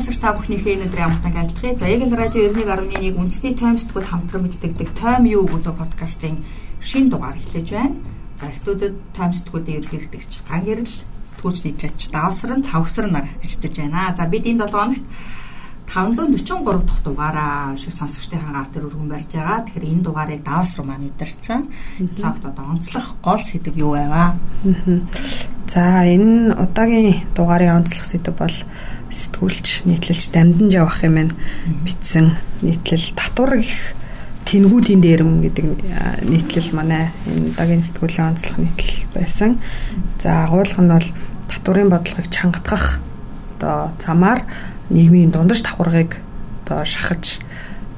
сонсогч та бүхнийхээ өнөөдрийн амтнаг айлтгая. За яг л радио 91.1 үндэсний тойм сэтгүүл хамтран мэддэгдэг тойм юу гэдэг подкастын шин дугаар эхлэж байна. За студид тойм сэтгүүдийн ерөнхийлөгч ган гэрэл сэтгүүлч нийтч давсран тавсар нар ажиллаж байна. За бид энэ 7 хоногт 543 дахь дугаараа шиг сонсогчдын гар дээр өргөн барьж байгаа. Тэгэхээр энэ дугаарыг даваас руу маань удирцсан. Лавт одоо онцлох гол сэдв юу байваа? За энэ удаагийн дугаарын онцлох сэдв бол сэтгүүлч нийтлэлч дамдан жавах юм байна. Битсэн нийтлэл татвар их тэнгүүдийн дээрэм гэдэг нийтлэл манай энэ удаагийн сэтгүүлийн онцлох нийтлэл байсан. За агуулга нь бол татварын бодлогыг чангатгах одоо замаар нийгмийн дундаж давхаргыг одоо шахаж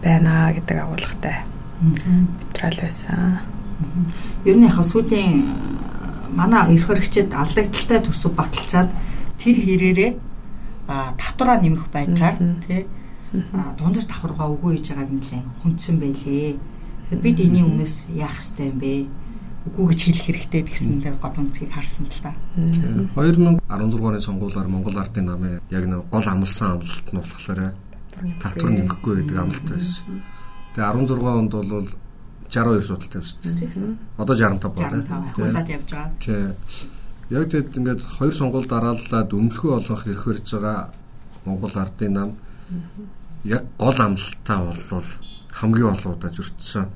байна гэдэг агуулгатай материал байсан. Ер нь яг сүүлийн манай эрх хэрэгчид алдагдaltaй төсөв баталчаад тэр хэрээрээ татвараа нэмэх байдлаар тий дундаж давхаргаа өгөө хийж байгааг нэлээд хүндсэн байлээ. Бид энэний өмнөөс яах ёстой юм бэ? үгүй гэж хэлэх хэрэгтэй гэсэн дээр гол үнцгийг харсан л та. 2016 оны сонгуулиар Монгол Ардын намын яг нэг гол амлсан амлалт нь болохоор татвар нэмэхгүй гэдэг амлалт байсан. Тэгээ 16 онд бол 62 судалтай байсан. Одоо 65 болоо. Хөөсөд явж байгаа. Тий. Яг тэгэд ингээд хоёр сонгуул дарааллаад өмнөхөө олонх ирэх барьж байгаа Монгол Ардын нам яг гол амлалтаа бол хамгийн олоодаа зөрчсөн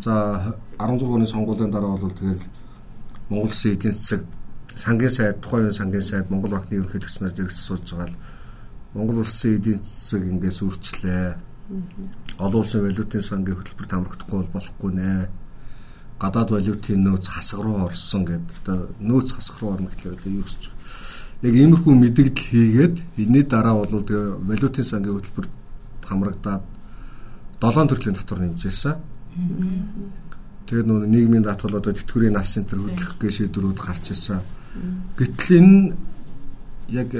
За 16 оны сонгуулийн дараа бол тэгэл Монгол Улсын эдийн засаг сангийн сайд тухайн үеийн сангийн сайд Монгол банкны ерөнхийлөгч нар зэрэгс сууж байгаа л Монгол Улсын эдийн засаг ингээс үрчлээ. Олон улсын валютын сангийн хөтөлбөрт хамрагдахгүй бол болохгүй нэ. Гадаад валютын нөөц хасах руу орсон гэдэг. Одоо нөөц хасах руу орно гэхлээр одоо юу гэж яг иймэрхүү мэдэгдэл хийгээд энэний дараа бол тэгээ валютын сангийн хөтөлбөрт хамрагдаад долоон төрлийн татвар нэмжээсэн. Тэгээд нөө нийгмийн даатгал одоо тэтгэврийн нас центр хөдлөх гээ шийдвэрүүд гарч ирсэн. Гэтэл энэ яг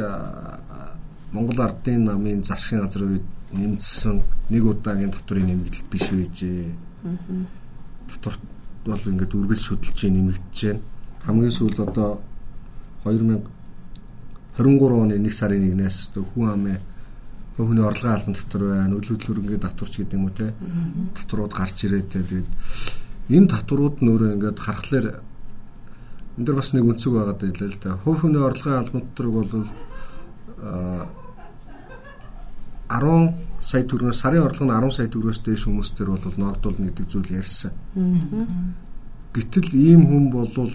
Монгол Ардын намын засгийн газрын үед нэмсэн нэг удаагийн татврын нэмэгдэл биш байжээ. Татвар бол ингээд үргэлж шүдэлж нэмэгдэж байна. Хамгийн сүүлд одоо 2023 оны 1 сарын 1-ээс хүн амын хүний орлогын албан татвар байна, үйл хөдлөлөрөнгийн татварч гэдэг юм уу те. Татварууд гарч ирээд те. Тэгээд энэ татварууд нь өөрөө ингээд харахаар энэ дэр бас нэг үнцэг байгаад байлаа л да. Хувь хүний орлогын албан татварыг бол 10 сая төгрөгөөс сарын орлого нь 10 сая төгрөгөөс дээш хүмүүстэр бол ногдуулна гэдэг зүйл ярьсан. Гэтэл ийм хүн болвол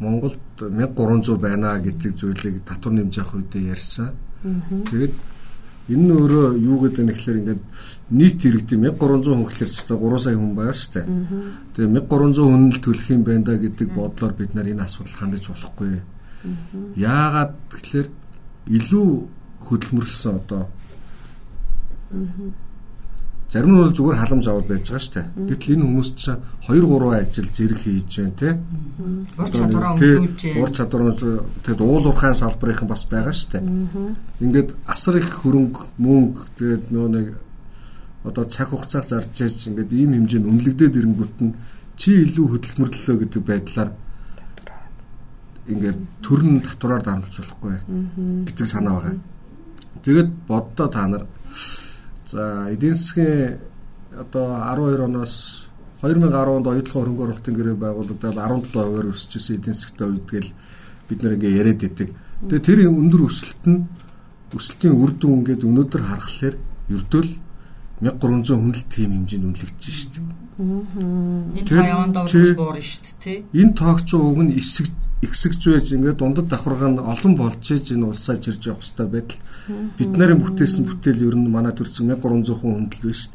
Монголд 1300 байна гэдэг зүйлийг татвар нэмж авах үедээ ярьсан. Тэгээд Энэ нь өөрөө юу гэдэг нь гэхээр ингээд нийт иргэд 1300 хүн гэхэлэр ч 3 сая хүн байгаа шүү дээ. Тэгээ 1300 хүн л төлөх юм байна да гэдэг бодлоор бид нар энэ асуудал хандаж болохгүй. Яагаад тэгэхээр илүү хөдөлмөрлсөн одоо Зарим нь бол зүгээр халамж аваад байж байгаа шүү дээ. Гэтэл энэ хүмүүс чинь 2 3 ажил зэрэг хийж байна те. Ур чадвараа өнгөлүүлж. Ур чадвараа тэгэд уул уурхайн салбарынхан бас байгаа шүү дээ. Ингээд асар их хөрөнгө мөнгө тэгээд нөө нэг одоо цаг хугацаа зарж яаж ингээд ийм хэмжээнд үнэлэгдээд ирэнгүүт нь чи илүү хөдөлмөрлөлөө гэдэг байдлаар ингээд төрн татвараар дарамжуулж болохгүй гэдэг санаа байгаа. Тэгээд боддоо та нар За эдийн засгийн одоо 12 оноос 2010 онд оюутлын хөрөнгө оруулалтын гэрээ байгуулагдаад 17%-аар өсчихсэн эдийн засгтай үед гэл бид нэр ингээ яриад идэг. Тэгээ тэр өндөр өсөлт нь өсөлтийн үр дүн ингээд өнөөдөр харахаар ердөө 1300 хүн л тийм хэмжээнд үнэлэгдэж шүү дээ. Энэ орж буурна шүү дээ. Энэ тоогч уг нь эсэг ихсэгж байж ингээд дундад давхарга нь олон болж иж энэ улсаа жирж явах хэрэгтэй байтал бид нарын бүтээсэн бүтээл ер нь манай төрсөн 1300 хүн хүндэл биш.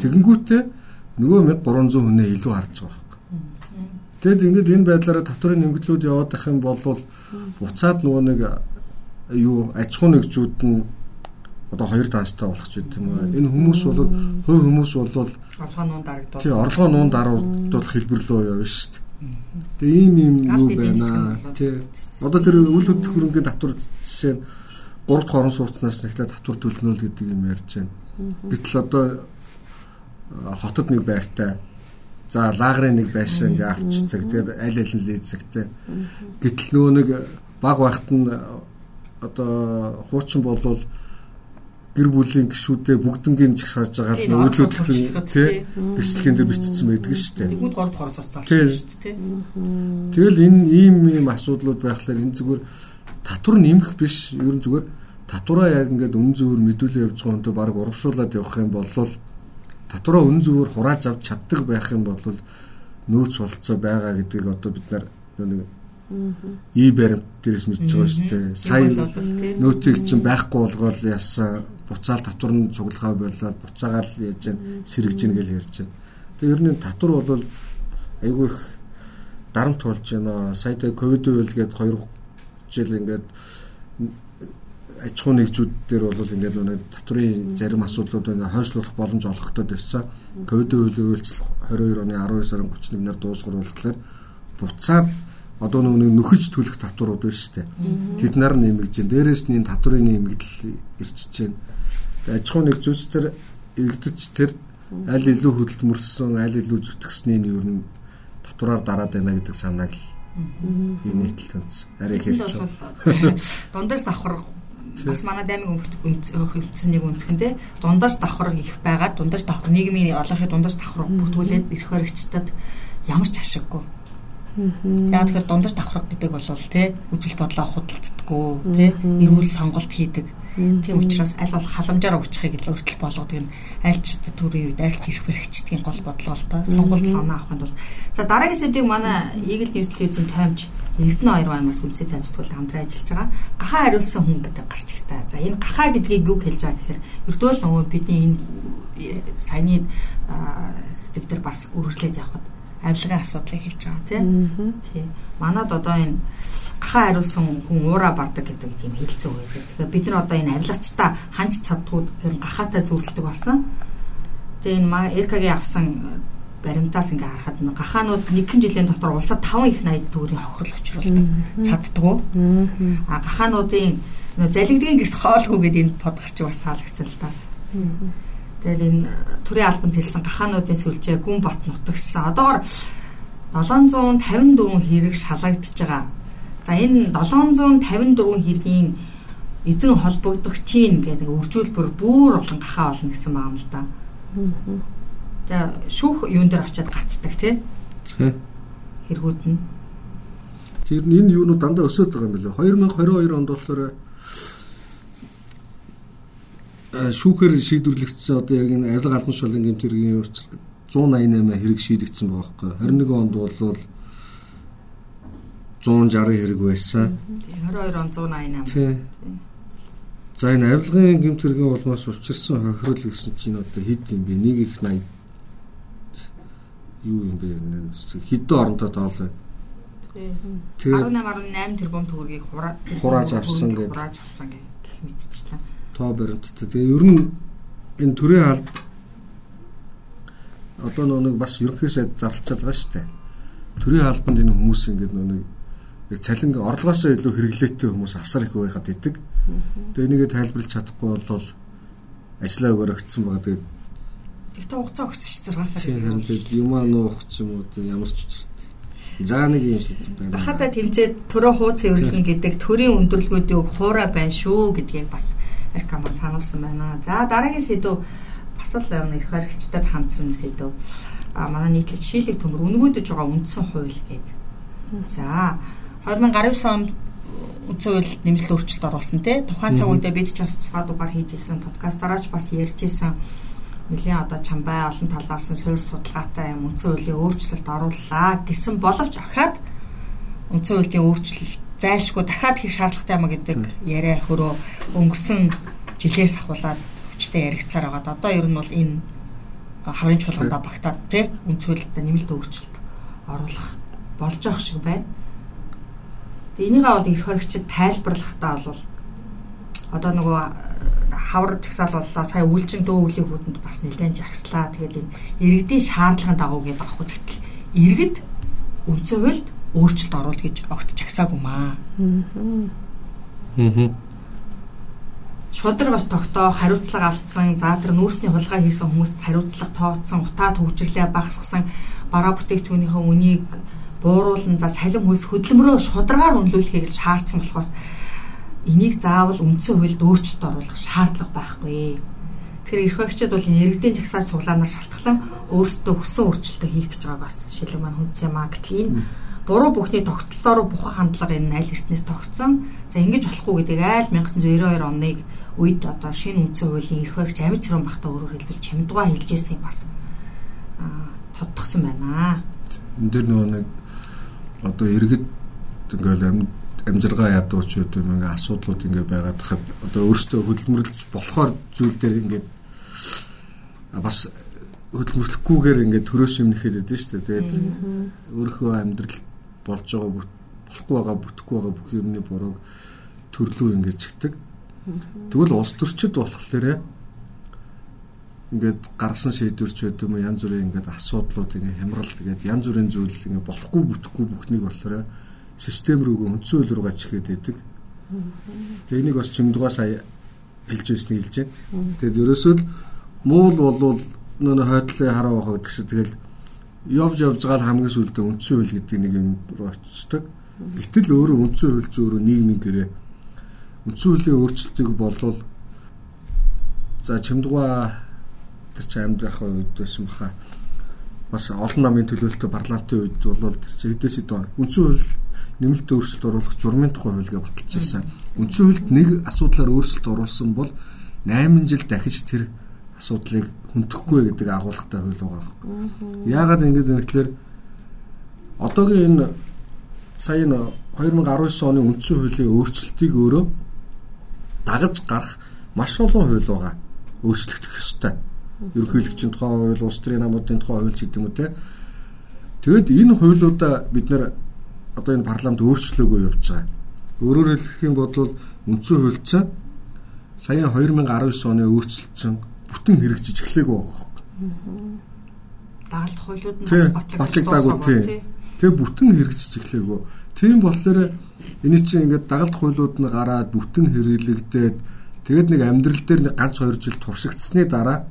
Тэгэнгүүтээ нөгөө 1300 хүнээ илүү харж байгаа байхгүй. Тэгэд ингээд энэ байдлаараа татварын нэмэгдлүүд яваад ах юм бол буцаад нөгөө нэг юу аж ахуй нэгжүүд нь одоо хоёр таастай болох ч гэдэм үү. Энэ хүмүүс бол хувь хүмүүс бол орлогоо нуун дарагдуулах. Тий, орлогоо нуун дарагдуулах хэлбэрлөө явна шүү дээ. Тэгээ ийм ийм юу байна. Тий. Одоо тэр үйл хөдлөх хөрөнгөний татвар жишээ нь 3 дахь орон сууцнаас ихлэ татвар төлнө л гэдэг юм ярьж байна. Гэтэл одоо хотод нэг байртай за лагрын нэг байшаа ингээ авчдаг. Тэгээд аль аль нь лизэгтэй. Гэтэл нөгөө нэг баг багт нь одоо хуучин болвол гэр бүлийн гишүүдээ бүгднгийн ч сааж байгаа л нөлөөдөх тий бичлэгийн дээр бичсэн байдаг шүү дээ. 3 дахь ороос болсон шүү дээ. Тэгэл энэ ийм ийм асуудлууд байхлаар энэ зүгээр татвар нэмэх биш. Ер нь зүгээр татвараа яг ингээд үн зөвөр мэдүүлээ явж байгаа хүнтэй баг урамшуулад явах юм бол татвараа үн зөвөр хурааж авч чаддаг байх юм бол нөөц болцоо байгаа гэдгийг одоо бид нар нэг и баримт дээрээс мэдж байгаа шүү дээ. Сайн нөөцийг чинь байхгүй болгоод яасан буцаал татвар нь цуглахаа болоод буцаагаал яаж яа сэрэгж гин гэж ярьж байна. Тэгээ ер нь татвар бол айгүй их дарамт болж байна. Сая тэ ковид үйл гээд 2 жил ингээд аж ахуй нэгжүүд дээр бол ингээд нэг татврын зарим асуудлууд ингээд хойшлуулах боломж олгохтой байсан. Ковид үйл үйлчлэл 22 оны 12 сарын 31-нд дуусгар болохоор буцаад одоо нөгөө нөхөж төлөх татварууд байна шүү дээ. Тэд нар нэмэгдэж. Дээрээс нь татврын нэмэгдэл ирчихэж байна. Аж ахуй нэгжүүч төр иргэдэж тэр аль илүү хөдөлмөрсөн, аль илүү зүтгэсний нь ер нь татвараар дараад байна гэдэг санааг л энэ нийтлэл төнц. Арай хэлж байна. Дундаас давхар бас манай даймиг хөлдсөн нэг үнцгэн те дундаас давхар их байгаа. Дундаас давхар нийгмийн олонхын дундаас давхар бүртгүүлээд эрх баригчдад ямар ч ашиггүй Яг тэгэхээр дундаж давхраг гэдэг бол тий үжил бодлоо худалддаггүй тий эрүүл сонголт хийдэг. Тийм учраас аль бол халамжаар уучихыг л өртөл болгодог нь альч төрийн үед альч ирэх хэрэгчдгийн гол бодлого л та сонголт оноо авахын тулд за дараагийн сэдвийг манай Eagle News телевизийн таймж Эрдэнэ хоёр аймаас үнсээ таймсгуул хамтран ажиллаж байгаа. Гахаа хариулсан хүн гэдэг гарч ихтэй. За энэ гахаа гэдгийг юу хэлж байгаа гэхээр ердөөл нөгөө бидний энэ саяны сэдвээр бас үргэлжлээд явхад авилгын асуудлыг хэлж байгаа тийм. Тийм. Манад одоо энэ гахаа хариулсан хүн уура бардаг гэдэг тийм хэлцүү байдаг. Тэгэхээр бид нар одоо энэ авилгачтай ханч цадгууд гэр гахаатай зөвлөлдөг болсон. Тэгээ энэ РК-гийн авсан баримтаас ингээ харахад гахаанууд нэгэн жилийн дотор улсад 5 их 80 төгрөгийн хохирол учруулдаг. Цаддгуу. А гахаануудын залгидгийн гэрт хоолгүй гэдэг энэ под гарч бас таалагдсан л та. Тэгээд энэ төрийн албанд хэлсэн гахаануудын сүлжээ гүн бат нутагсан. Одоогор 754 хэрэг шалгагдчихж байгаа. За энэ 754 хэргийн эзэн холбогдогчийн гэдэг үржүүлбэр бүр олон гахаа олно гэсэн байгаа юм л да. За шүүх юун дээр очиад гацдаг тий. Хэрэгүүд нь. Тэр энэ юунууд дандаа өсөд байгаа юм билээ. 2022 онд болохоор шүүхээр шийдвэрлэгдсэн одоо яг энэ авилга албан шуулын гэмт хэргийн 188 хэрэг шийдэгдсэн байгаа байхгүй 21 онд бол 160 хэрэг байсан. 22 он 188. За энэ авилгын гэмт хэргийн улмаас учирсан хохирол гэсэн чинь одоо хэд юм бэ? Нэг их 80 юу юм бэ? Хэдэн оронтой тоолоо. Тэгээ 18 18 тэрбум төгрөгийг хурааж авсан гэдэг. Хурааж авсан гэж мэдчихлээ тоо баримттай. Тэгээ ер нь энэ төрийн алба одоо нэг бас ерөнхийсэд зарлчаад байгаа шүү дээ. Төрийн албанд энэ хүмүүс ингээд нэг яг цалин орлогоосоо илүү хэрэглээтэй хүмүүс асар их байхад идэг. Тэгээ энийгээ тайлбарлаж чадахгүй бол ажлаа өгөрөгцсөн байгаа. Тэгээд Тэгтээ хугацаа өгсөн шүү 6 сар. Тийм юмаа нуух ч юм уу ямар ч учиртай. За нэг юм шиг байна. Бахата тэмцээд төрөө хууц хэвлэхийн гэдэг төрийн өндөрлгүүдийг хуурай байна шүү гэдгийг бас Эркамон сануулсан байна. За дараагийн сэдв бас л их баригчдад хандсан сэдв. А манай нийтлэл шийлэг төмөр үнгүүдэж байгаа үндсэн хууль гэдэг. За 2019 онд үндсэн хууль нэмэлт өөрчлөлт оруулсан тий. Тухайн цаг үедээ бид ч бас тусгай дугаар хийж исэн подкастаараач бас ярьж исэн нэлийн одоо чамбай олон талаас нь суурь судалгаатай юм үндсэн хуулийн өөрчлөлт орууллаа гэсэн боловч ахаад үндсэн хуулийн өөрчлөлт зайлшгүй дахиад хийх шаардлагатай юм гэдэг яриа хөрөө өнгөрсөн жилээс ахуулаад хүчтэй яригцаар байгаад одоо ер нь бол энэ хаврын чуулганда багтаад тий үнцүүлэлтэд нэмэлт өөрчлөлт оруулах болж байгаа шиг байна. Тэгээ энийгээ бол эрх баригчид тайлбарлахдаа бол одоо нөгөө хавар чагсаалууллаа сая үйлчин дөө үлийн хүүдэнд бас нэлээд жагслаа. Тэгээд энэ иргэдийн шаардлагын дагуу гэдэг авах гэтэл иргэд үндсэн хуульд өөрчлөлт оруул гэж огт чагсаагүй маа. Аа. Шудар бас тогтоо хариуцлага алдсан. За тэр нүүрсний хулгай хийсэн хүмүүст хариуцлага тооцсон, утаа төвжирлээ багасгасан, бараа бүтээгдэхүүнийхээ үнийг бууруулан за салин хөлс хөдөлмөрөө шударгаар үнэлүүлэхийг шаардсан болохоос энийг заавал үндсэн хуульд өөрчлөлт оруулах шаардлага байхгүй. Тэгэхээр эрх багчид бол иргэдийн жагсааж цуглаанаар шалтгаалan өөрсдөө хүссэн өөрчлөлтөө хийх гэж байгаа бас шилэг маань хүнс юм а гэтэл энэ буруу бүхний тогтолцоороо бухан хандлага энэ аль эртнээс тогтсон. За ингэж болохгүй гэдэг айл 1992 оныг үед одоо шинэ үндсэн хуулийн эрх баригч амьд цэрэн бахта өөрөөр хэлбэл чамдгаа хэлжсэнийг бас тодтогсон байна. Энд дэр нөгөө нэг одоо иргэд ингээл амьд амжилгаа ядууч юм ингээ асуудлууд ингээ байгаад хахад одоо өөрөөсөө хөдөлмөрлөж болохоор зүйл дээр ингээд бас хөдөлмөрлөхгүйгээр ингээд төрөөс юмнэхэд байдаг шүү дээ. Тэгээд өөрийнхөө амьдрал болж байгаа болохгүй байгаа бүтэхгүй байгаа бүх юмны бурууг төрлөө ингээд чигдэг. Тэгвэл улс төрчид болохоор ингээд гаргасан шийдвэрч байд юм янз бүрийн ингээд асуудлууд ингээд хямрал тэгээд янз бүрийн зүйл ингээд болохгүй бүтэхгүй бүхнийг болохоор систем рүүгээ үндсэн хууль руугаа чихээд байдаг. Тэгээ энийг бас чимдгаа сая хэлж байсныг хэлж байна. Тэгээд ерөөсөө л муул болвол нөө хойдлын хараа байхад гэсэн тэгэл явж явж байгаа хамгийн сүүлдээ үндсэн хууль гэдэг нэг юм руу очдог. Гэтэл өөрөө үндсэн хууль ч өөрөө нийгмийн гэрээ. Үндсэн хуулийн өөрчлөлтийг болвол за чимдгаа тэр чи амьд байх үед байсан баха. Бас олон намын төлөөлөлтөй парламентын үед бол тэр чи хэдээс хэд үндсэн хууль нэмэлт өөрчлөлт оруулах журмын тухай хуульгаа баталж ирсэн. Үндсэн хуульд нэг асуудлаар өөрчлөлт оруулсан бол 8 жил дахиж тэр асуудлыг хүндэхгүй гэдэг агуулгатай хууль байгаа юм. Яагаад ингэж юм гэхээр одоогийн энэ сая энэ 2019 оны үндсэн хуулийн өөрчлөлтийг өөрөө дагаж гарах маш олон хууль байгаа. Өөрчлөгдөх ёстой. Ерөнхийлөгчийн тухай хууль, улс төрийн намуудын тухай хууль гэдэг юм уу те. Тэгэд энэ хуулиудаа бид нэр одоо энэ парламент өөрчлөөгөө явж байгаа. Өөрөөр хэлэх юм бол үндсэн хууль чинь сая 2019 оны өөрчлөлт чинь бүтэн хэрэгжиж эхлэегүй байгаа юм. Дагалдах хуулиуд нь бас батлагдаагүй тийм. Тэгээ бүтэн хэрэгжиж эхлэегүй. Тийм болохоор энэ чинь ингээд дагалдах хуулиуд нь гараад бүтэн хэрэглэгдээд тэгээд нэг амьдрал дээр нэг ганц хоёр жил туршигдсны дараа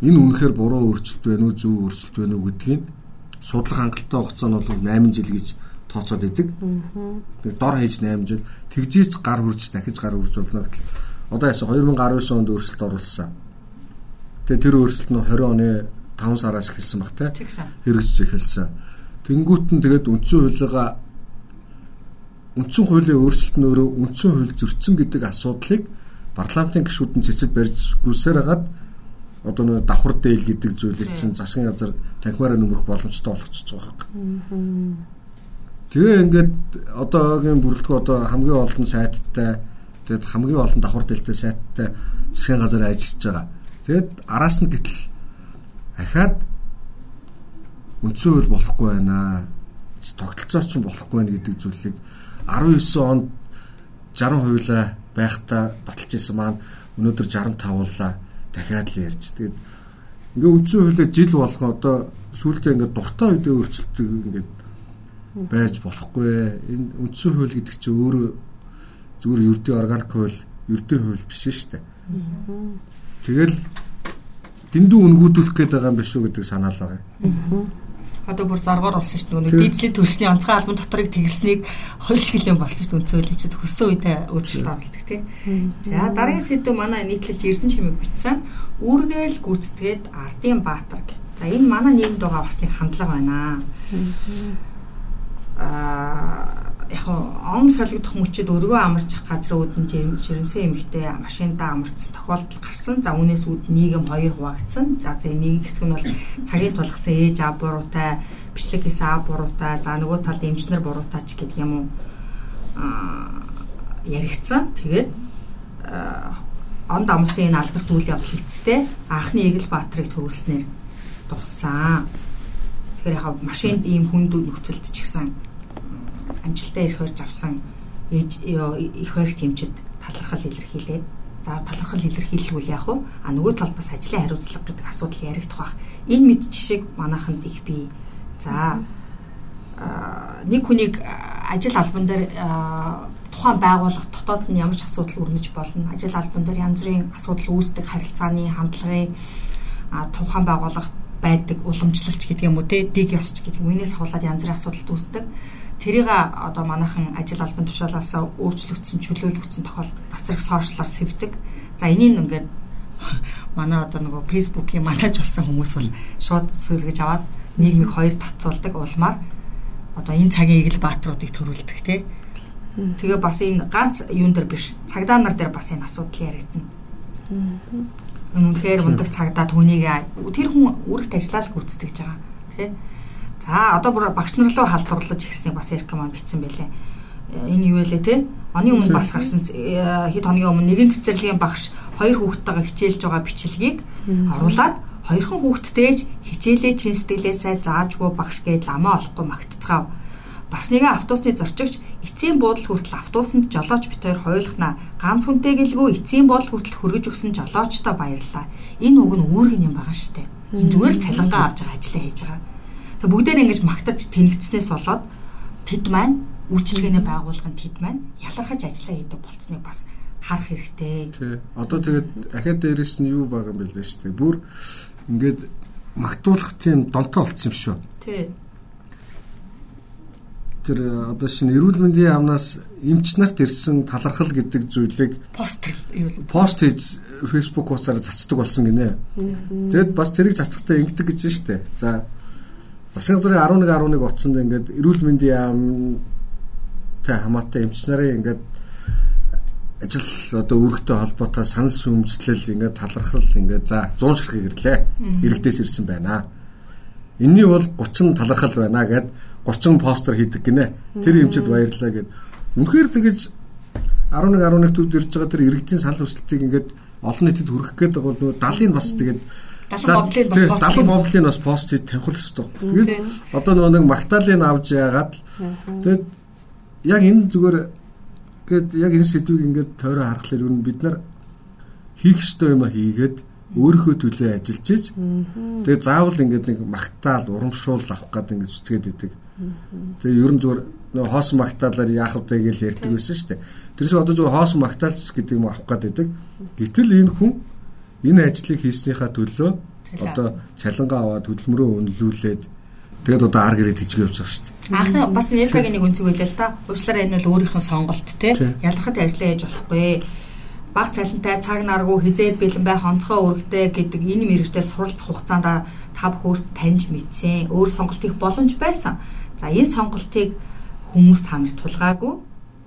энэ үнэхээр буруу өөрчлөлт байна уу зөв өөрчлөлт байна уу гэдгийг судлах хангалттай хугацаа нь бол 8 жил гэж тооцоод идэг. Тэг дор хаяж 8 жил тэгжиж гар хурж дахиж гар хурж болно гэтэл одоо ясаа 2019 онд өөрчлөлт оруулсан. Тэгээ тэр өөрчлөлт нь 20 оны 5 сараас эхэлсэн баг те. Хэрэгжиж эхэлсэн. Тэнгүүт нь тэгээд үндсэн хуулигаа үндсэн хуулийн өөрчлөлт нь өөрөө үндсэн хууль зөрчсөн гэдэг асуудлыг парламентын гишүүд нь цэцэд барьж гүйсээр хагаад одоо нэг давхар дээл гэдэг зүйлээс чинь засгийн газар танхимаараа нөмрөх боломжтой болгочихж байгаа юм. Тэгээ ингээд одоогийн бүрэлдэхүүн одоо хамгийн олон сайттай тэгээд хамгийн олон давхар дээлтэй сайттай засгийн газар ажиллаж байгаа. Тэгэд араас нь гэтэл ахаад үндсэн хууль болохгүй байна. Тогтолцооч ч болохгүй байна гэдэг зүйлийг 19 онд 60 хуйлаа байхдаа баталж исэн маань өнөөдөр 65 боллаа дахиад л ярьж. Тэгээд ингээ үндсэн хуулиа жил болгоо одоо сүүлдээ ингээ дуртай үедээ өөрчлөлтөг ингээ байж болохгүй. Энэ үндсэн хууль гэдэг чинь өөрөө зүгээр ердийн органик хууль, ердийн хууль биш шүү дээ. Тэгэл дэндүү үнгүүдүүлэх гээд байгаа юм биш үү гэдэг санаал байгаа. Одоо бүр зоргоор болсон шүү дээ. Дийдлийн төлсний онцгой албан доторыг тэглэснийг хойшгилийн болсон шүү дээ. Үнцөөлөж чинь хөссөн үедээ өөрчлөлт оруулдаг тийм. За дараагийн сэдв манай нийтлэлж Эрдэнэ чимэг бичсэн. Үүргээл гүйцэтгээд ардын баатар гэх. За энэ манай нийгэмд байгаа бас нэг хандлага байна. Аа яг он солигдох мөчөд өргөө амарчих газрууд нь жирэмсэн эмэгтэй машиндаа амарцсан тохиолдол гарсан. За үүнээс үүд нийгэм хоёр хуваагдсан. За за нэг хэсэг нь бол цагийн тулгсан ээж аа буруутай, бичлэг хийсэн аа буруутай, за нөгөө талд эмчнэр буруутай ч гэдэг юм уу аа яригдсан. Тэгээд онд амсын энэ алдарт үйл явдал эцэстээ анхны Игэл Баатрыг төрүүлснээр туссан. Тэгэхээр яг машинд ийм хүнд нөхцөлд ч гэсэн амжилтаа ирэх хөрж авсан ээж их баригч эмчид талархал илэрхийлээд за талархал илэрхийлвэл яах вэ? А нөгөө талд бас ажлын хариуцлага гэдэг асуудал яригдах бах. Энэ мэд жишээг манайханд их бий. За нэг хүнийг ажил албан дээр тухайн байгууллага дотоод нь ямар ч асуудал өрнөж болно. Ажил албан дээр янз бүрийн асуудал үүсдэг харилцааны хандлагын тухайн байгууллагт байдаг уламжлалч гэдэг юм уу те дэг ёсч гэдэг юм. Энээс хавлаад янз бүрийн асуудал үүсдэг. Тэрийг одоо манайхан ажил албан тушаалаас өөрчлөгдсөн чөлөөлөгдсөн тохиолдолд бас их сошиалар сэвдэг. За энийг ингээд манай одоо нөгөө фэйсбүүкийн манаж болсон хүмүүс бол шууд сүлгэж аваад нийгмийг хоёр татуулдаг улмаар одоо энэ цагийн игэл баатруудыг төрүүлдэг тий. Тэгээ бас энэ ганц юун дээр биш цагдаа нар дээр бас энэ асуудал яригдана. Үнэхээр мундаг цагдаа түүнийг тэр хүн үргэлж ажиллаад гүйцэтгэж байгаа тий. За одоо бүр багш нар руу халдварлаж ирснийг бас Эрик маань бичсэн байлээ. Энэ юу вэ те? Оны өмнө бас гарсан э, хэд хоногийн өмнө нэгэн цэцэрлэгийн багш хоёр хүүхдтэйгээ хичээлж байгаа бичлэгийг оруулаад хоёрхан хүүхдтэйж хичээлээ чин сэтгэлээсээ заажгүй багш гээд ламаа олохгүй магтцгаав. Бас нэгэн автобусны зорчигч эцсийн буудал хүртэл автобусанд жолооч битээр хойлохна. Ганц хүнтэй гэлгүй эцсийн буудал хүртэл хөргөж өгсөн жолоочтой баярлаа. Энэ үг нь үүрэг юм байгаа штэ. Энэ зүгээр цалингаа авч байгаа ажлаа хийж байгаа Тэг бүгдээр ингэж магтаж тэнэгдснээс болоод тэд маань үйлчлэгээний байгууллагын тэд маань ялархаж ажиллаа хийдэг болцсныг бас харах хэрэгтэй. Тий. Одоо тэгээд ахад дээрээс нь юу байгаа юм бэ лээ шүү дээ. Бүр ингээд магтуулах тийм донтой болцсон юм шүү. Тий. Тэр одоо шинэ эрүүл мэндийн яамнаас эмч нарт ирсэн талархал гэдэг зүйлийг пост юу пост хийж фэйсбુક хуудасаар цацдаг болсон гинэ. Тэгэд бас тэрийг цацхтаа ингэдэг гэж штэ. За засгийн газрын 11 11 утсанд ингээд эрүүл мэндийн яам тэ хамаатай эмч нарын ингээд ажил одоо үүрэгтэй холбоотой санал сүмжлэл ингээд талархал ингээд за 100 ширхэг ирлээ. Иргэдээс ирсэн байна. Энийний бол 30 талархал байна гэд 30 постэр хийдэг гинэ. Тэр эмчэд баярлаа гэд. Үнэхээр тэгэж 11 11 төвд ирж байгаа тэр иргэдийн санал хүсэлтийг ингээд олон нийтэд хүргэх гээд байгаа бол нөгөө 70-ыг бас тэгээд Далан боблыг бас пост. Далан боблыг бас пост тавих хэрэгтэй. Тэгээд одоо нөгөө нэг Магдалины авж яагаад тэгээд яг энэ зүгээр гээд яг энэ сэдвийг ингээд тойроо харахаар юу бид нар хийх ёстой юм а хийгээд өөрийнхөө төлөө ажиллаж иж тэгээд заавал ингээд нэг магтаал урамшуул авах гэдэг ингээд зүтгээд идэг. Тэгээд ерөн зүгээр нөгөө хоосон магтаалаар яах вэ гэж ярьдаг байсан шүү дээ. Тэрээс одоо зүгээр хоосон магтаалч гэдэг юм авах гэдэг. Гэтэл энэ хүн энэ ажлыг хийснийхаа төлөө одоо цалингаа аваад хөдөлмөрөө үнэлүүлээд тэгээд одоо ар гэрээ тийчгээ явж байгаа шүү дээ. Анх бас нэлбэгийн нэг үнцэг байлаа л да. Уучлаарай энэ бол өөрийнх нь сонголт те. Ялгахад ажиллаа хийж болохгүй. Баг цалинтай цаг наргүй хизээд бэлэн бай хонцгой өргөдөө гэдэг энэ мэрэгчдээс суралцах хугацаанд та бүхөөс таньж мэдсэн. Өөр сонголт их боломж байсан. За энэ сонголтыг хүмүүс таньж тулгаагүй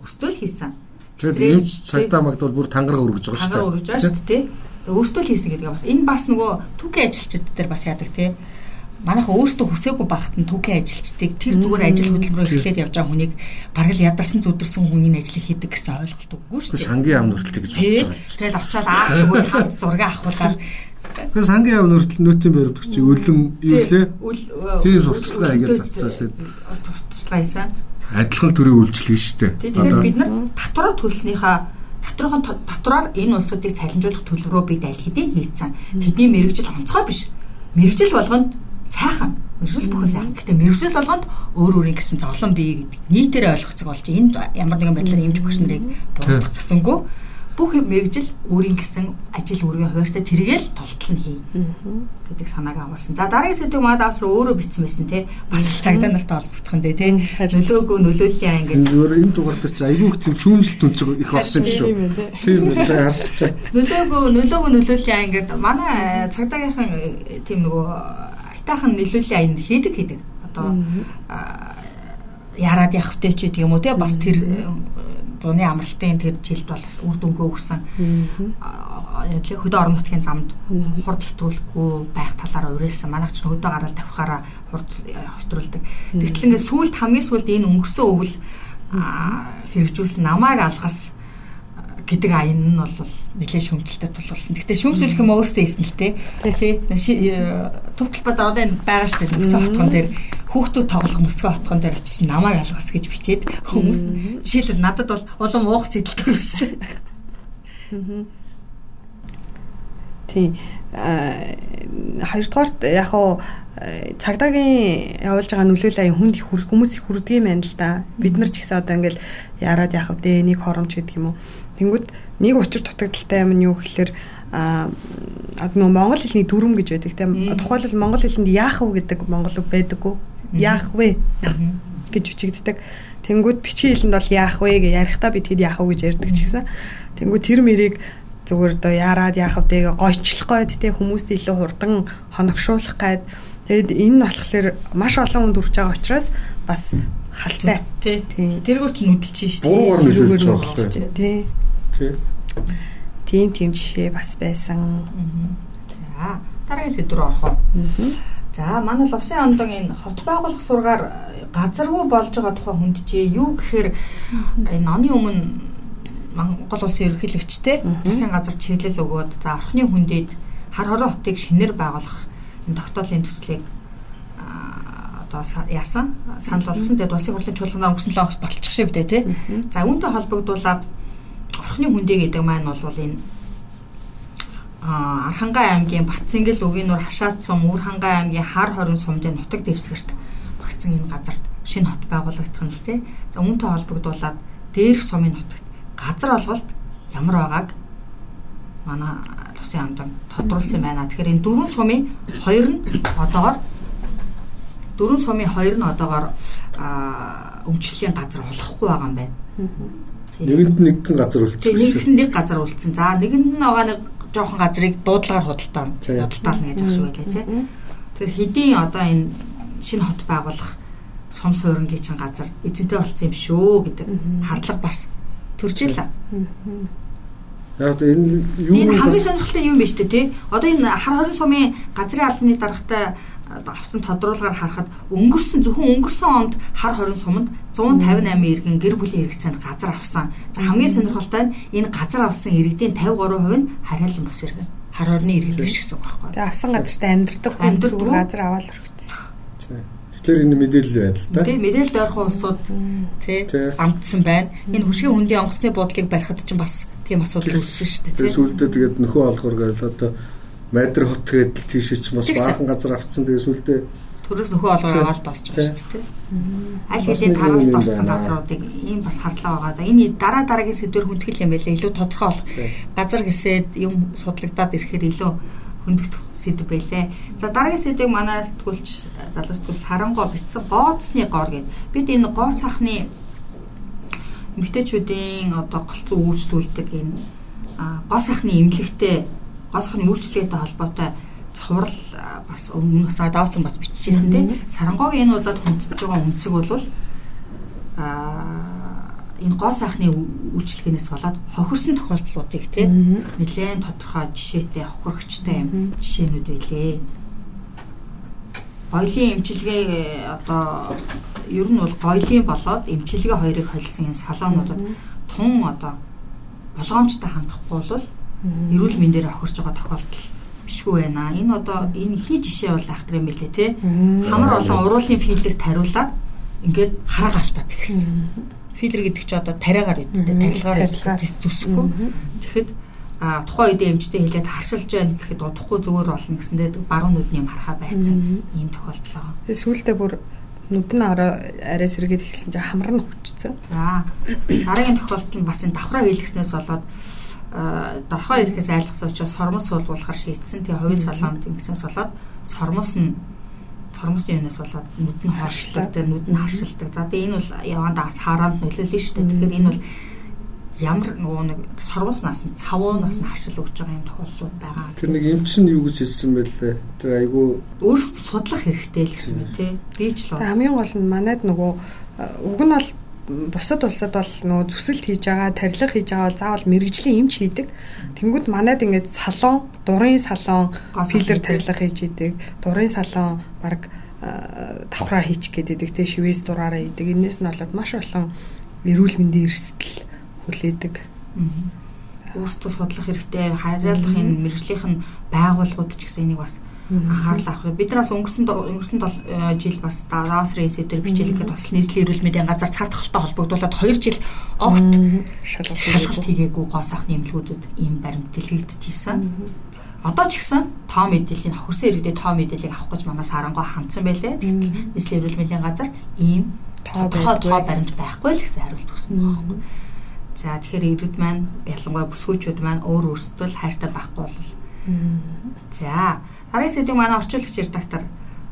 өстөл хийсэн. Тэгээд эмч цагдаа магдвал бүр тангараг өргөж байгаа шүү дээ. Тангараг өргөж байгаа шүү дээ өөртөө л хийсэн гэдэг бас энэ бас нөгөө түүхийн ажилчид дээр бас яадаг тий манайха өөртөө хүсээгүй багт нь түүхийн ажилчдыг тэр зүгээр ажил хөдөлмөрөөр эхлээд явж байгаа хүнийг бараг л ядарсан зүдэрсэн хүний ажлыг хийдэг гэсэн ойлголт үгүй шүү дээ. Сангийн яам нүрэлтэй гэж бодож байгаа. Тэгэл очиод аах зүгээр хамт зураг авахуулаад Гэхдээ сангийн яам нүрэл нөтийн баримт чи өлөн юу лээ? Тийм сурталчилгаа хийгээд цацсан. Сурталчилгаа хийсэн. Адилхан төрлийн үйлчлэг шүү дээ. Тэгэхээр бид нар татвараа төлснийхаа Татврын татвараар энэ улсуудыг цалинжуулах төлөврөө бид аль хэдийн хийцэн. Тэдний мэрэгжил онцгой биш. Мэрэгжил болгонд сайхан мэрэгжил бүхэн сайхан. Гэхдээ мэрэгжил болгонд өөр өөрийн гэсэн зовлон бий гэдэг нийтээрээ ойлгоцог болж энд ямар нэгэн байдлаар эмч багш нарыг буудах гэсэнгүү бүх мэрэгжил өөрийн гэсэн ажил үргийн хуваарьтай тэргээл толтол нь хий. Гэдэг санааг агуулсан. За дараагийн сэдвийг маад авс өөрөө бичсэн байсан те бас цагдаа нартай холбогдох нь те нөлөөгөө нөлөөллийн ангид зүгээр энэ дугаар дээр чи айгүй их тийм шүүмжлэлт өнцөг их болсон юм шүү. Тийм үү харсч. Нөлөөгөө нөлөөгөө нөлөөллийн ангид манай цагдаагийнхан тийм нөгөө айтаахан нөлөөллийн аянд хийдэг хийдэг. Одоо яраад явах втэй ч гэдэг юм уу те бас тэр зуны амралтын тэр жилд бол үр дүнгөө өгсөн. Хөдөө орон нутгийн замд хурд хэтрүүлэхгүй байх талаараа уриалсан. Манайх ч хөдөө гараад тавихаараа хурд хэтрүүлдэг. Тэгтэл ингээд сүулт хамгийн сүулт энэ өнгөрсөн өвөл хэрэгжүүлсэн намайг алгас гэдэг аян нь бол нэлээд шөмжөлтэй тулгарсан. Гэхдээ шөмжлөх юм өөртөө хийсэн л те. Тий. Төвчлбад одоо энэ байгаа шүү дээ. Өсөн хотгон дээр хүүхдүүд тоглох мөсгөө хотгон дээр очиж намайг алгас гэж бичээд хүмүүс жишээлбэл надад бол улам уух сэтэл төрүүлсэн. Тий. Хоёрдугаарт яг хуу цагдаагийн явуулж байгаа нөлөөлөл аян хүнд их хүмүүс их хүрдэг юм байна л да. Бид нар ч гэсэн одоо ингээл яраад яах вэ? Нэг хоромч гэдэг юм уу. Тэнгүүд нэг учир дутагдaltaй юм нь юу гэхээр а нөгөө монгол хэлний дүрм гэж байдаг тийм тухайлбал монгол хэлэнд яах вэ гэдэг монгол үг байдаггүй яах вэ гэж бичигддэг. Тэнгүүд бичгийн хэлэнд бол яах вэ гэж ярихдаа би тэгэд яах вэ гэж ярьдаг ч гэсэн. Тэнгүүд тэр мэрийг зүгээр доо яарад яах вэ гойчлох гээд те хүмүүст илүү хурдан хоногшуулах гээд тэгэд энэ нь болохоор маш олон хүнд хүрч байгаа учраас бас халтай. Тий. Тэргүүр ч нүдэлж шүү дээ. Буруугаар нүдэлж байгаа тий. Тий. Тийм тийм жишээ бас байсан. За дараагийн сэдв рүү орох уу? За манай л усын ондон энэ хот байгуулах сургаар газаргүй болж байгаа тухай хүндэжээ. Юу гэхээр энэ оны өмнө Монгол улсын ерөнхийлөгчтэй засгийн газар чиглэл өгөөд за орхны хүндэд хар хорон хотыг шинээр байгуулах энэ тогтоолын төслийг одоо яасан санал болсон. Тэгээд улсын хурлын чуулганаар өнгөрсөн 7 хоногт болчих шиг дээ тий. За үүнтэй холбогдуулаад орхны хүндээ гэдэг маань бол энэ Архангай аймгийн Батцэнгэл Үгийнүр Хашаад сум Үр хангай аймгийн Хар хорин сумдын нутаг дэвсгэрт багцсан энэ газарт шинэ хот байгуулагдах нь л тий. За үүнтэй холбогдуулаад дээрх сумын нутагт газар олголт ямар байгааг манай тусын амдан тодруулсан байна. Тэгэхээр энэ дөрвөн сумын хоёр нь одоогор дөрвөн сумын хоёр нь одоогор өмчлөлийн газар болохгүй байгаа юм байна. Нэгэнд нэг газар үлдсэн. Нэгэнд нэг газар үлдсэн. За нэгэнд нь байгаа нэг жоохон газрыг дуудлагаар худалдаа худалдаална гэж ашиг байлаа тий. Тэгэхээр хэдийн одоо энэ шинэ хот байгуулах сум суурингийн чин газар эзэнтэй болсон юм шүү гэдэг хардлага бас төрж илаа. Яг энэ юу энэ хамгийн сонирхолтой юм биш үү те? Одоо энэ хар хорин сумын газрын албаны даргатай авсан тодруулгаар харахад өнгөрсөн зөвхөн өнгөрсөн онд хар хорин суманд 158 иргэн гэр бүлийн хэрэгцээнд газар авсан. За хамгийн сонирхолтой нь энэ газар авсан иргэдийн 53% нь хараалын бус иргэн. Хар хорны иргэд биш гэсэн үг байхгүй. Тэгээ авсан газарт амьдардаг амьдардаг газар аваад өргөцсөн. Тэгэхээр энэ мэдээлэл байна л да. Тийм мэдээлэл ойрхон улсууд тий амтсан байна. Энэ хөшгийн хөндийн онгоцны буудлыг барихад ч бас тийм асуудал үүссэн шүү дээ. Тэгээ сүүлдээ тэгээд нөхөө олгор гээл одоо Майдр хот гээд тийшээ ч бас баахан газар авцсан тэгээ сүлдээ төрөөс нөхөө олгоо босч байгаа шүү дээ. Аль хэдийн тараас дорцсон газруудыг ийм бас хардлага байгаа. За энэ дараа дараагийн сэдвэр хүндгэл юм байлаа. Илүү тодорхой болох. Газар гэсээд юм судлагдаад ирэхээр илүү хөндөгдөх сэдв байлээ. За дараагийн сэдвийг манай сэтгүүлч залуу сэтгүүл Сарангоо бичсэн гооцны гоор гэдэг. Бид энэ гоо сахны эмгтээчүүдийн одоо голцоо үйлчлүүлдэг энэ гоо сахны эмнэлэгтэй госхны үйлчлэгээтэй холбоотой цуврал бас өмнө бас давсан бас биччихсэн тийм сарангогийн энэ удаад хүндэж байгаа үнцэг бол а энэ гоо сайхны үйлчлэгээс болоод хохирсон тохиолдлуудыг тийм нэлээд тодорхой жишээтэй хохирогчтой юм жишээнүүд байлээ. Гоёлын эмчилгээ одоо ер нь бол гоёлын болоод эмчилгээ хоёрыг холсон энэ салоонуудад тун одоо болгоомжтой хандахгүй бол эрүүл мэндээр охирч байгаа тохиолдол бишгүй байна. Энэ одоо энэ ихний жишээ бол ахтар юм билээ те. Хамар олон уруулын филерт тариулаад ингээд хараа галтаад гэсэн. Филер гэдэг чи одоо тариагаар үсттэй, тарилгаар үсттэй зүсэхгүй. Тэгэхэд а тухайн үед эмчтэй хэлээд харшилж байна гэхэд удахгүй зүгээр болно гэсэндээ баруун нүдний юм харахаа байцсан ийм тохиолдол байгаа. Тэгээ сүүлдээ бүр нүд нь арай сэргээд эхэлсэн чинь хамар нь хүчсэн. За дараагийн тохиолдол нь бас энэ давхраа хийлгэснээс болоод давхар ирэхээс айлгсан учраас сормос суулгуулахар шийдсэн. Тэгээ хувийн солоомд ингэснээс болоод сормос нь сормосын юунаас болоод нүд нь хоршдог, тэгээ нүд нь харшилдаг. За тэгээ энэ бол явандаа бас хараанд нөлөөлнө шүү дээ. Тэгэхээр энэ бол ямар нөгөө нэг сормос наас нь цавуунаас нь харшил өгч байгаа юм тохиолдлууд байгаа. Тэр нэг юм чинь юу гэж хэлсэн бэ лээ. Тэр айгүй өөрсдөө судлах хэрэгтэй л гэсэн мэт тий. Би ч л хамгийн гол нь манайд нөгөө уг нь бол бусад улсад бол нөгөө зүсэлт хийж байгаа, тарилга хийж байгаа бол заавал мэрэгжлийн эмч хийдэг. Тэнгүүд манайд ингээд салон, дурын салон, филер тарилга хийж идэг. Дурын салон баг давхраа хийчих гэдэг те шивээс дураараа идэг. Энээс нь болоод маш олон эрүүл мэндийн эрсдэл хүлээдэг. Өөртөө судлах хэрэгтэй. Хариалах энэ мэрэгжлийнх нь байгууллагууд ч гэсэн энийг бас анхаарал авах. Бид нараас өнгөрсөн өнгөрсөн э, жил бас Давасрын сэдвэр бичээлгээд бас нийслэлийн эрүүл мэндийн газар цар тахалтай холбогдуулаад 2 жил огт шалгалт хийгээгүй. гоо сайхны эмнэлгүүдэд ийм баримт дэлгэгдэжсэн. Одоо ч гэсэн тоо мэдээллийн хөрсөн иргэдэд тоо мэдээллийг авах гэж манаас харангуй хандсан байлээ. Нийслэлийн эрүүл мэндийн газар ийм тоо тоо баримт байхгүй л гэсэн хариулт өгсөн байна. За тэгэхээр иргэд маань ялангуяа бүсгүүчүүд маань өөр өөрсдөө хайртай байхгүй бол. За Дараагийн сэдвийг манай орчуулагч редактор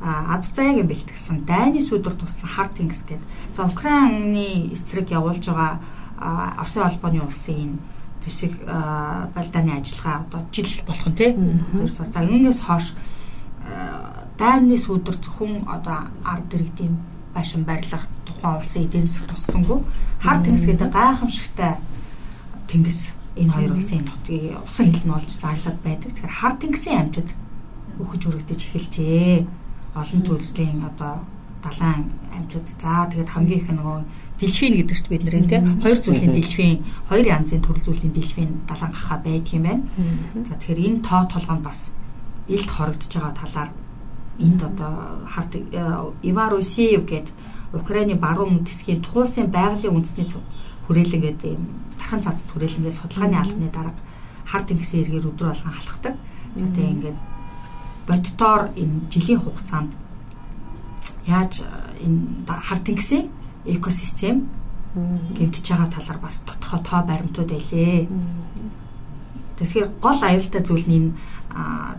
аз заяагийн бэлтгэсэн дайны сүдэр туссан хар тэнгис гээд за Украины эсрэг явуулж байгаа Оросын холбооны улсын зэвсэг балдааны ажиллагаа одоо жил болох нь тий. Хоёрсоо за энэс хойш дайны сүдэр зөвхөн одоо ард иргэдийн байшин барилгах тухайн улсын эдийн засаг туссангүй хар тэнгис гэдэг гайхамшигтай тэнгис энэ хоёр улсын нутгийг усан хил нь болж зааглаад байдаг. Тэгэхээр хар тэнгисийн амьтад өгөж өргөдөж эхэлжээ. Олон төрлийн одоо далайн амьтад. За тэгээд хамгийн их нөгөө дэлфин гэдэг чинь бид нэр энэ хоёр зүйлийн дэлфин хоёр янзын төрөл зүйлийн дэлфин далайн гахаа байдаг юм байна. За тэгэхээр энэ тоо толгой нь бас илт хорогдож байгаа талаар энд одоо харт э, Иван Русиев гээд Украины баруун хэсгийн туулсын байгалийн үндэсний хүрээлэн гэдэг юм дахин цацд хүрээлэнгээ судалгааны албаны дарга харт ингэсэн эргээр өдрө болгон алхдаг. За тэгээ ингээд боддоор энэ жилийн хугацаанд яаж э, энэ хар тэнгисийн экосистем гэмтэж байгаа талаар бас тодорхой тоо баримтууд байлээ. Тэгэхээр гол аюултай зүйл нь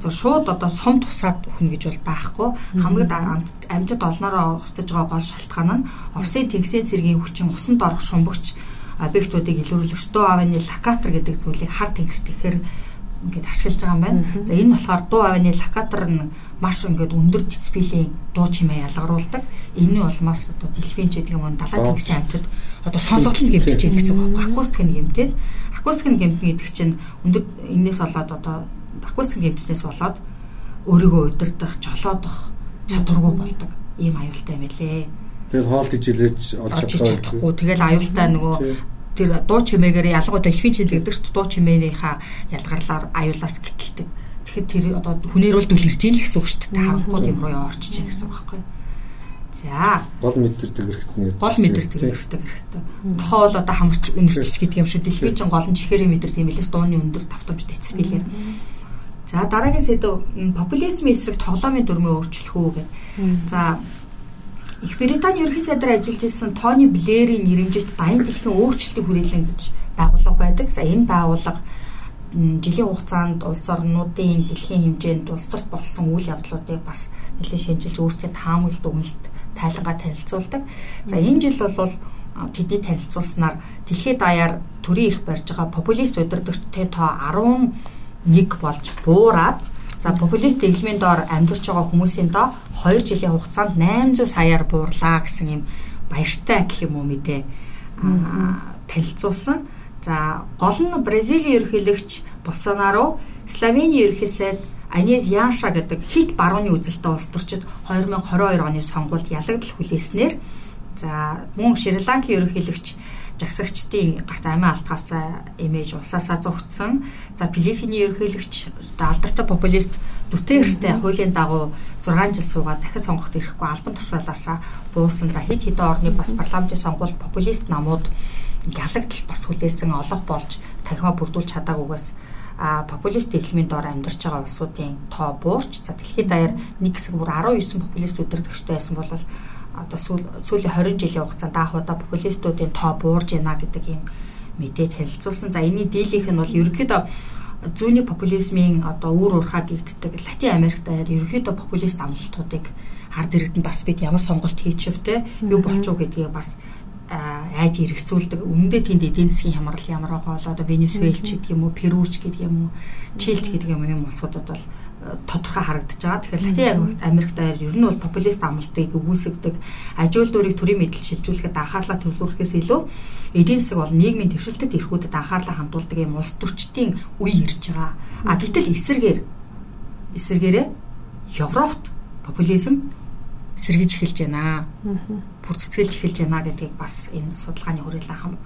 зөв шууд одоо сум тусаад өхнө гэж бол байхгүй. Хамгийн амьтад олноороо өсөж байгаа гол шалтгаан нь Оросын тэнгисийн цэргийн хүчин усанд орох шумбагч объектуудыг илрүүлэх Стоо авны локатор гэдэг зүйлийг хар тэнгис тэгэхээр ингээд ашиглаж байгаа юм байна. За энэ болохоор дуу авины локатор нь маш ингээд өндөр дисплейн дуу чимээ ялгаруулдаг. Энэний улмаас одоо дэлфин ч гэдэг юм уу далаа тэгсэн амтд одоо сонсогдол нь гэмтэж байгаа гэсэн үг. Акустик нь гэмтээд акустик нь гэмтэн гэдэг чинь өндөр энэс болоод одоо акустик гэмтснээс болоод өөрийгөө удирдах, жолоодох чадваргүй болдог. Ийм аюултай элэ. Тэгэл хоолт ижилээж олж чадахгүй. Тэгэл аюултай нөгөө тэр дуу чимээгээр ялгуу дэлфин чил гэдэг чинь дуу чимээнийхаа ялгарлаар аюулаас гítэлдэг. Тэгэхээр тэр одоо хүнээр бол дүл ирж ийн л гэсэн үг шүү дээ. Харанхууд юм руу орчиж чинь гэсэн үг байхгүй. За. Гол мэдэрдэг хэрэгтний. Гол мэдэрдэг хэрэгтэй хэрэгтэй. Тохоо бол одоо хамарч үнэрч гэдэг юм шүү. Дэлхийн чин гол нь чихэрийн мэдэрдэг юм билээс дууны өндөр тавтамж дисплейлэр. За дараагийн сэдв популизмын эсрэг тоглоомын дүрмээ өөрчлөх үү гэх. За Их Британий ерхий сайдаар ажиллаж исэн Тони Блэрийн нэрэмжит Дайны дэлхийн өөрчлөлтийн хүрээлэн гэж байгууллага байдаг. За энэ байгууллага жилийн хугацаанд улс орнуудын дэлхийн хэмжээнд улс төрт болсон үйл явдлуудыг бас нэлээд шинжилж өөрсдийн таамаглалт өгнөлт тайлангаа танилцуулдаг. За энэ жил бол тэдний танилцуулснаар дэлхийд даяар төрийн эрх барьж байгаа популист удирдагчтай тоо 11 болж буураад За популист дэглэмийн доор амьдарч байгаа хүмүүсийн доо 2 жилийн хугацаанд 800 саяар буурлаа гэсэн юм баяртай гэх юм уу мэдээ танилцуулсан. За гол нь Бразилийн ерөнхийлөгч Болсонаро, Словений ерөнхий сайд Анез Яша гэдэг хит барууны үзэлтэй улс төрчид 2022 оны сонгуульд ялагдал хүлээснээр за мөн Шри-Ланкийн ерөнхийлөгч жагсагчдын гарт амиа алтгаасаа имиж улсаасаа зугтсан. За Филиппиний ерөнхийлөгч алдартай популист Дутерте хуулийн дагуу 6 жил суугаад дахин сонгоход ирэхгүй албан тушаалаасаа буусан. За хэд хэдэн орны бас парламентын сонгуульд популист намууд ялагдал бас хүлээсэн олох болж танхимаа бүрдүүлж чадаагүйгээс а популист дэглэмийн доор амьдарч байгаа улсуудын тоо буурч за дэлхийд даяар нэг хэсэг бүр 19 популист өдөрдөгчтэй байсан бол одоо сүүлийн 20 жилийн хугацаанд анх удаа популистуудын тоо буурж байна гэдэг юм мэдээ танилцуулсан. За энэний дийлийнх нь бол ерөнхийдөө зүүнний популизмын одоо үр урхаа гэгддэг Латин Америкт даяар ерөнхийдөө популист амлалтуудыг ард иргэдэнд бас бид ямар сонголт хийчихв те юу болчих уу гэдгийг бас айж эргэцүүлдэг. Өмнөдөө тэнд эдийн засгийн хямрал ямар байгаа бол одоо Венесуэлч гэдэг юм уу, Перуч гэдэг юм уу, Чилч гэдэг юм юм улсуудад бол тодорхой харагдаж байгаа. Тэгэхээр Латин Америк даяар ер нь бол популист амлалтыг үүсгдэг ажил дүүрийг төрийн мэдл шилжүүлэхэд анхаарлаа төвлөрөхөөс илүү эдийн засаг бол нийгмийн төвшөлтөд эрхүүдэд анхаарлаа хандуулдаг юм улс төрчдийн үе ирж байгаа. А гэтэл эсэргээр эсэргээрээ Европт популизм сэргийж эхэлж байна. Бүр цэцгэлж эхэлж байна гэдгийг бас энэ судалгааны хүрээлэн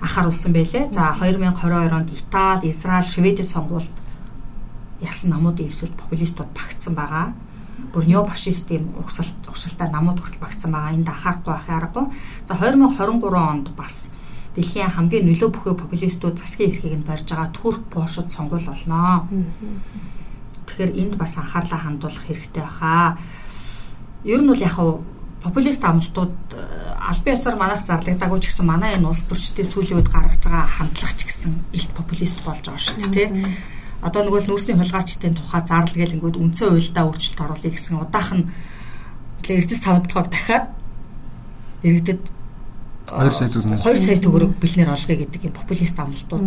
анхааруулсан байлээ. За 2022 онд Итали, Израиль, Шведийн сонгуульд ялсан намуудын эвсэлд популистууд багтсан байгаа. Бүр неофашистийн урсгалт урсгалтай намууд хүртэл багтсан байгаа. Энд анхаарахгүй байх аргагүй. За 2023 онд бас дэлхийн хамгийн нөлөө бүхий популистууд засгийн эрхийг нь барьж байгаа Турк Польшид сонгуул болно. Тэгэхээр энд бас анхаарлаа хандуулах хэрэгтэй баха. Ер нь бол яг популист амлалтууд э, албан ёсоор манайх зарлагдаагүй ч гэсэн манай энэ улс төрчдийн сүүлийн үед гаргаж байгаа хандлага ч гэсэн илт популист болж байгаа шүү дээ одоо нөгөө л нүүрсний хулгайчдын тухай зарлал гэл ингээд үндсэн уйлдаа өөрчлөлт оруулъя гэсэн удаахан эрдэс тавд толгойг дахиад иргэдэд 2 сая төгрөг. 2 сая төгрөг бэлнээр олгоё гэдэг юм популист амлалтууд.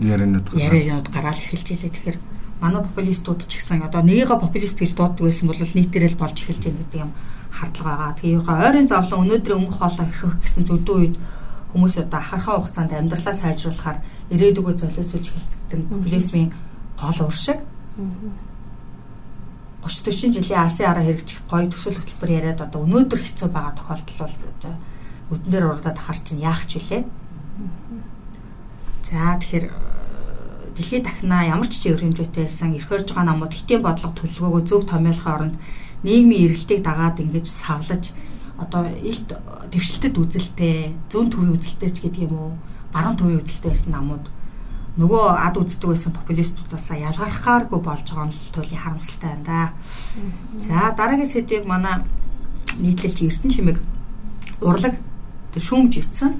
Яриануд яриануд гараал эхэлж илээ. Тэгэхээр манай популистууд ч гэсэн одоо нэгийгээ популист гэж дууддаг байсан бол нийтээрэл болж эхэлж байна гэдэг юм хардлага байгаа. Тэгээ ойрын зовлон өнөөдрийн өнгө хоолой хэрхэх гэсэн зөвдөө үед хүмүүс одоо ахархаа хугацаанд амьдралаа сайжруулахаар ирээдүгөө золиослж эхэлдэг популизмын гол уршиг. 30 40 жилийн Асын араа хэрэгжих гоё төсөл хөтөлбөр яриад одоо өнөөдөр хэцүү байгаа тохиолдол бол өдөн дээр урдаад харч чинь яах ч вүлээ. За тэгэхээр дэлхийд дахнаа ямар ч чигээр хэмжээтэй байсан эрх хөрж байгаа намууд хитийн бодлого төлөвлөгөөгөө зөв томьёолохын оронд нийгмийн эргэлтийг дагаад ингэж савлаж одоо илт дэвшилтэд үзэлтэй зүүн төвийн үзэлтэй ч гэдэг юм уу баруун төвийн үзэлтэй байсан намууд нөгөө ад үздэг байсан популистуудаас ялгархааргүй болж байгаа нь туйлын харамсалтай байна да. За дараагийн сэдвийг манай нийтлэлч Эрдэнэ чимэг урлаг шүүмж ицсэн.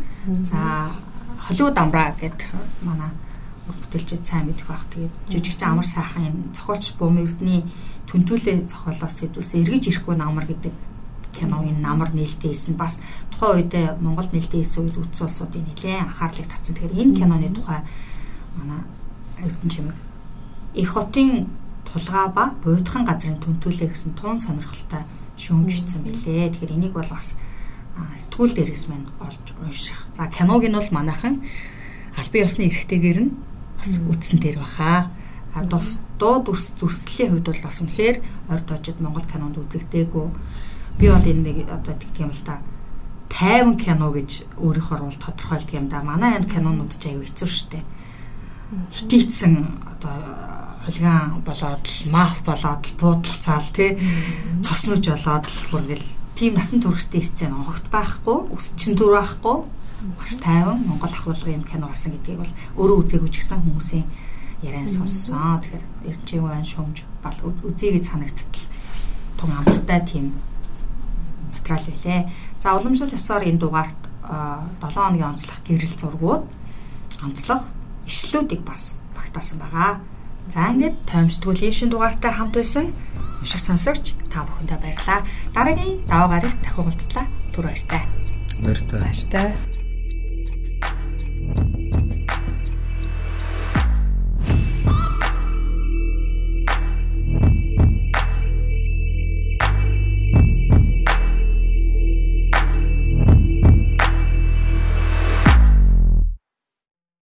За Холливуд амраа гэд манай бүтээлчд сайн мэдэх байх. Тэгээд жижигч амар сайхан зохиолч Бум Эрдэнэ түнтүүлээ зохиолоос сэдвээс эргэж ирэхгүй намар гэдэг киноны намар нээлттэйсэн бас тухайн үед Монгол нээлттэйсэн үед үтсэн улсуудын нэлээд анхаарлыг татсан. Тэгэхээр энэ киноны тухай манай Эрдэнэ чимэг их хотын тулгаа ба буйдхан газрын түнтүүлээ гэсэн тун сонирхолтой шүүмжсэн билээ. Тэгэхээр энийг бол бас сэтгүүл дээрээс мань олж унших. За киног нь бол манайхан албан ёсны эрхтэйгээр нь бас үтсэн дээр баха. А тус дуу дүрс зүрслийн хувьд бол бас үнэхээр орд ожид Монгол кинонд үзэгдээгүй. Би бол энэ нэг одоо тэгдэг юм л та 50 кино гэж өөрийнхөө бол тодорхойлдог юм да. Манай энэ кинонууд ч аюу хэцүү шттэ. Хитийцэн одоо хулиган болоод л маф болоод л буудалцаал тий цоснож болоод л бүргэл тийм насан туршидтэй сцен огт байхгүй, өсчин түр байхгүй маш тайван Монгол ахуулгын кино болсон гэдгийг бол өөрөө үзээгүй ч гэсэн хүмүүсийн яриан сонссон. Тэгэхээр эрчим байна шумж бол үзье гэж санагдтал тун амттай тийм материал байлээ. За уламжлал ёсоор энэ дугаарт 7 хоногийн онцлог гэрэл зургууд онцлог ишлүүдийг бас багтаасан байгаа. За ингээд таймсдгүүлийн шин дугаартай хамт байсан унших сонсогч та бүхэндээ баярлалаа. Дараагийн даваа гарагт дахин уулзлаа. Түр баяртай. Баяртай. Баяртай.